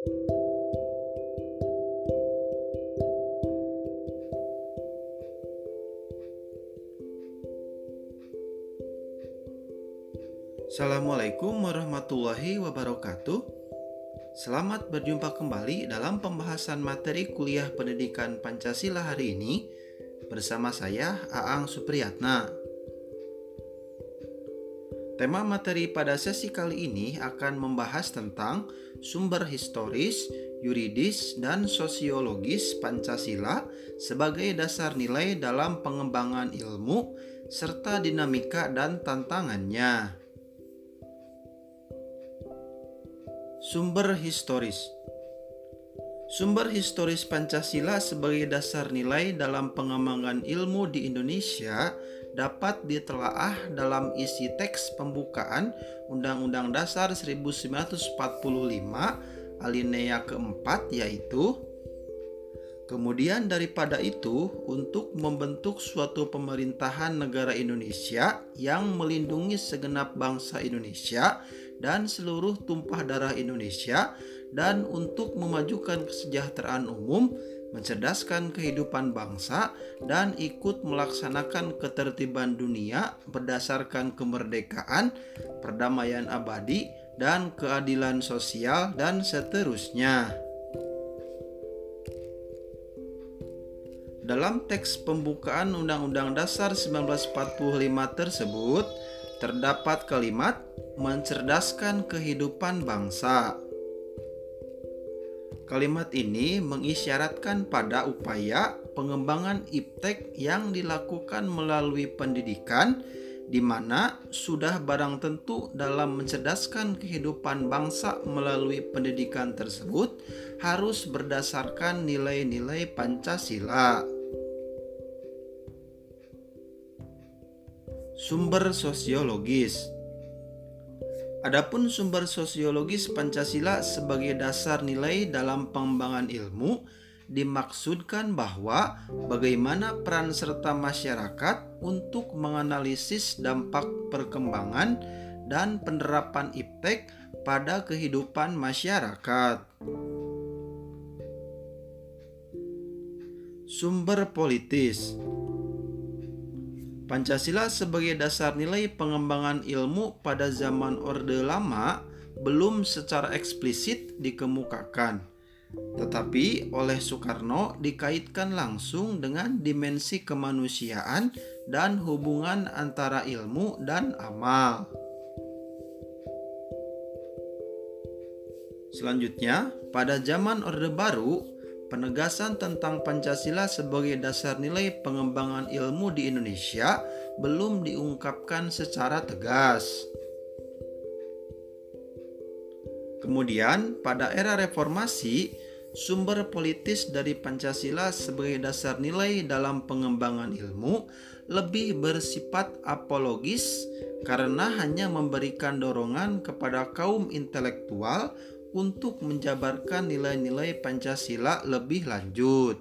Assalamualaikum warahmatullahi wabarakatuh. Selamat berjumpa kembali dalam pembahasan materi kuliah pendidikan Pancasila hari ini bersama saya Aang Supriyatna. Tema materi pada sesi kali ini akan membahas tentang sumber historis, yuridis, dan sosiologis Pancasila sebagai dasar nilai dalam pengembangan ilmu serta dinamika dan tantangannya. Sumber historis Sumber historis Pancasila sebagai dasar nilai dalam pengembangan ilmu di Indonesia dapat ditelaah dalam isi teks pembukaan Undang-Undang Dasar 1945 alinea keempat yaitu Kemudian daripada itu, untuk membentuk suatu pemerintahan negara Indonesia yang melindungi segenap bangsa Indonesia dan seluruh tumpah darah Indonesia dan untuk memajukan kesejahteraan umum, mencerdaskan kehidupan bangsa dan ikut melaksanakan ketertiban dunia berdasarkan kemerdekaan, perdamaian abadi, dan keadilan sosial dan seterusnya. Dalam teks pembukaan Undang-Undang Dasar 1945 tersebut terdapat kalimat mencerdaskan kehidupan bangsa. Kalimat ini mengisyaratkan pada upaya pengembangan iptek yang dilakukan melalui pendidikan di mana sudah barang tentu dalam mencerdaskan kehidupan bangsa melalui pendidikan tersebut harus berdasarkan nilai-nilai Pancasila. Sumber sosiologis Adapun sumber sosiologis Pancasila sebagai dasar nilai dalam pengembangan ilmu dimaksudkan bahwa bagaimana peran serta masyarakat untuk menganalisis dampak perkembangan dan penerapan iptek pada kehidupan masyarakat. Sumber politis Pancasila sebagai dasar nilai pengembangan ilmu pada zaman Orde Lama belum secara eksplisit dikemukakan, tetapi oleh Soekarno dikaitkan langsung dengan dimensi kemanusiaan dan hubungan antara ilmu dan amal. Selanjutnya, pada zaman Orde Baru, penegasan tentang Pancasila sebagai dasar nilai pengembangan ilmu di Indonesia belum diungkapkan secara tegas. Kemudian, pada era reformasi, sumber politis dari Pancasila sebagai dasar nilai dalam pengembangan ilmu lebih bersifat apologis karena hanya memberikan dorongan kepada kaum intelektual untuk menjabarkan nilai-nilai Pancasila lebih lanjut.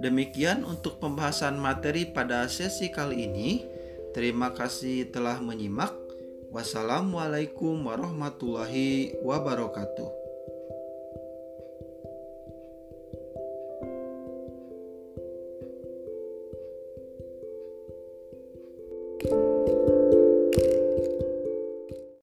Demikian untuk pembahasan materi pada sesi kali ini. Terima kasih telah menyimak. Wassalamualaikum warahmatullahi wabarakatuh.